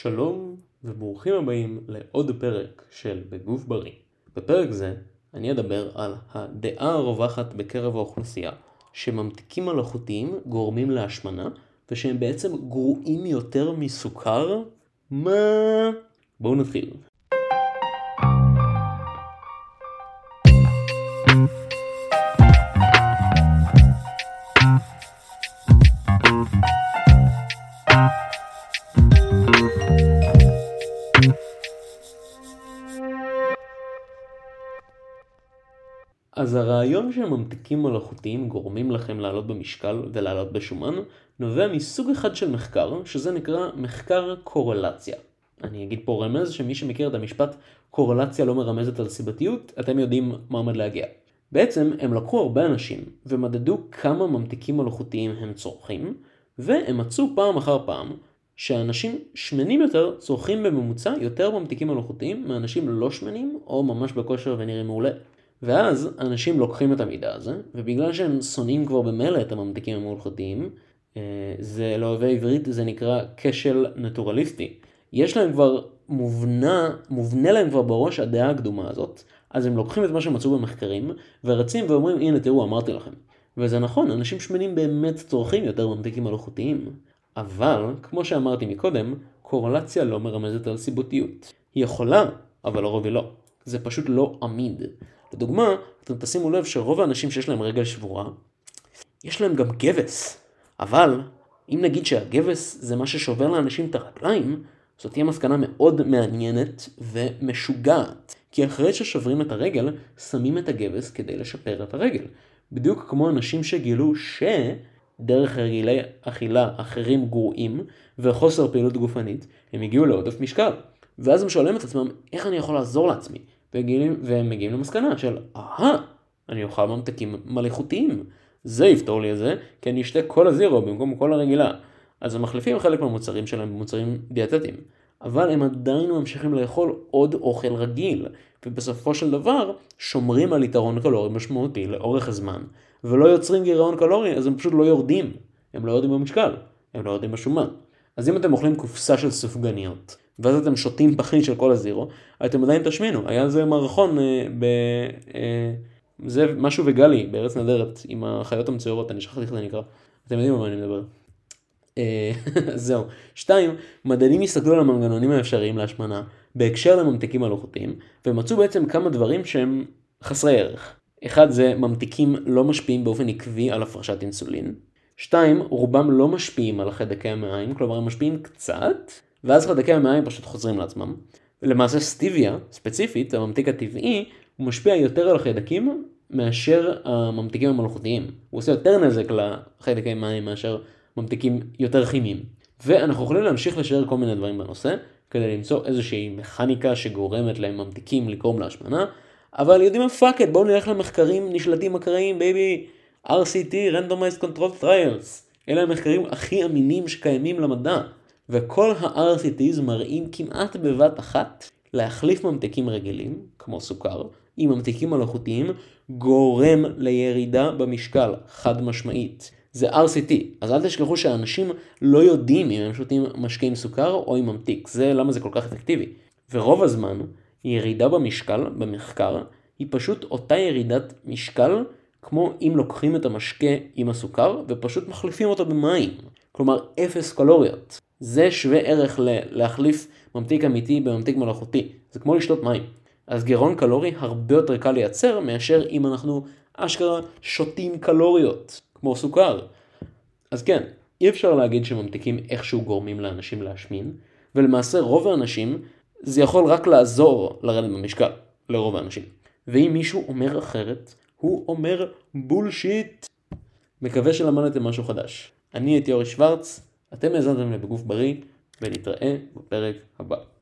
שלום וברוכים הבאים לעוד פרק של בגוף בריא. בפרק זה אני אדבר על הדעה הרווחת בקרב האוכלוסייה שממתיקים מלאכותיים גורמים להשמנה ושהם בעצם גרועים יותר מסוכר? מה? בואו נתחיל. אז הרעיון שממתיקים מלאכותיים גורמים לכם לעלות במשקל ולעלות בשומן נובע מסוג אחד של מחקר שזה נקרא מחקר קורלציה. אני אגיד פה רמז שמי שמכיר את המשפט קורלציה לא מרמזת על סיבתיות אתם יודעים מה עומד להגיע. בעצם הם לקחו הרבה אנשים ומדדו כמה ממתיקים מלאכותיים הם צורכים והם מצאו פעם אחר פעם שאנשים שמנים יותר צורכים בממוצע יותר ממתיקים מלאכותיים מאנשים לא שמנים או ממש בכושר ונראים מעולה. ואז אנשים לוקחים את המידע הזה, ובגלל שהם שונאים כבר במילא את הממתיקים המלאכותיים, אה, זה לאוהבי עברית זה נקרא כשל נטורליסטי. יש להם כבר מובנה, מובנה להם כבר בראש הדעה הקדומה הזאת, אז הם לוקחים את מה שהם מצאו במחקרים, ורצים ואומרים הנה תראו אמרתי לכם. וזה נכון, אנשים שמנים באמת צורכים יותר ממתיקים מלאכותיים. אבל, כמו שאמרתי מקודם, קורלציה לא מרמזת על סיבותיות. היא יכולה, אבל לרוב היא לא. זה פשוט לא עמיד. לדוגמה, אתם תשימו לב שרוב האנשים שיש להם רגל שבורה, יש להם גם גבס. אבל, אם נגיד שהגבס זה מה ששובר לאנשים את הרגליים, זאת תהיה מסקנה מאוד מעניינת ומשוגעת. כי אחרי ששוברים את הרגל, שמים את הגבס כדי לשפר את הרגל. בדיוק כמו אנשים שגילו שדרך רגילי אכילה אחרים גרועים וחוסר פעילות גופנית, הם הגיעו לעודף משקל. ואז הם שואלים את עצמם, איך אני יכול לעזור לעצמי? וגילים, והם מגיעים למסקנה של, אהה, אני אוכל ממתקים מלאכותיים. זה יפתור לי את זה, כי אני אשתה כל הזירו במקום כל הרגילה. אז הם מחליפים חלק מהמוצרים שלהם במוצרים דיאטטיים. אבל הם עדיין ממשיכים לאכול עוד אוכל רגיל, ובסופו של דבר שומרים על יתרון קלורי משמעותי לאורך הזמן, ולא יוצרים גירעון קלורי, אז הם פשוט לא יורדים. הם לא יורדים במשקל, הם לא יורדים בשומן. אז אם אתם אוכלים קופסה של סופגניות, ואז אתם שותים פחית של כל הזירו, אתם עדיין תשמינו. היה זה מערכון אה, ב... אה, זה משהו וגלי בארץ נהדרת עם החיות המצוירות, אני שכחתי איך זה נקרא. אתם יודעים על מה אני מדבר. אה, זהו. שתיים, מדענים הסתכלו על המנגנונים האפשריים להשמנה בהקשר לממתיקים מלאכותיים, ומצאו בעצם כמה דברים שהם חסרי ערך. אחד זה ממתיקים לא משפיעים באופן עקבי על הפרשת אינסולין. שתיים, רובם לא משפיעים על החיידקי המעיים, כלומר הם משפיעים קצת, ואז חיידקי המעיים פשוט חוזרים לעצמם. למעשה סטיביה, ספציפית, הממתיק הטבעי, הוא משפיע יותר על החיידקים מאשר הממתיקים המלאכותיים. הוא עושה יותר נזק לחיידקי מים מאשר ממתיקים יותר כימיים. ואנחנו יכולים להמשיך לשער כל מיני דברים בנושא, כדי למצוא איזושהי מכניקה שגורמת להם ממתיקים לגרום להשמנה, אבל יודעים מה fuck it, בואו נלך למחקרים נשלטים אקראיים, baby, RCT, Randomized Control Trials. אלה המחקרים הכי אמינים שקיימים למדע. וכל ה-RCTs מראים כמעט בבת אחת להחליף ממתיקים רגילים, כמו סוכר, עם ממתיקים מלאכותיים, גורם לירידה במשקל, חד משמעית. זה RCT, אז אל תשכחו שאנשים לא יודעים אם הם שותים משקה עם סוכר או עם ממתיק, זה למה זה כל כך אפקטיבי. ורוב הזמן, ירידה במשקל, במחקר, היא פשוט אותה ירידת משקל כמו אם לוקחים את המשקה עם הסוכר ופשוט מחליפים אותו במים. כלומר אפס קלוריות. זה שווה ערך ל- להחליף ממתיק אמיתי בממתיק מלאכותי. זה כמו לשתות מים. אז גירעון קלורי הרבה יותר קל לייצר מאשר אם אנחנו אשכרה שותים קלוריות, כמו סוכר. אז כן, אי אפשר להגיד שממתיקים איכשהו גורמים לאנשים להשמין, ולמעשה רוב האנשים זה יכול רק לעזור לרדת במשקל, לרוב האנשים. ואם מישהו אומר אחרת, הוא אומר בולשיט. מקווה שלמדתם משהו חדש. אני הייתי אורי שוורץ, אתם האזנתם לבגוף בריא, ונתראה בפרק הבא.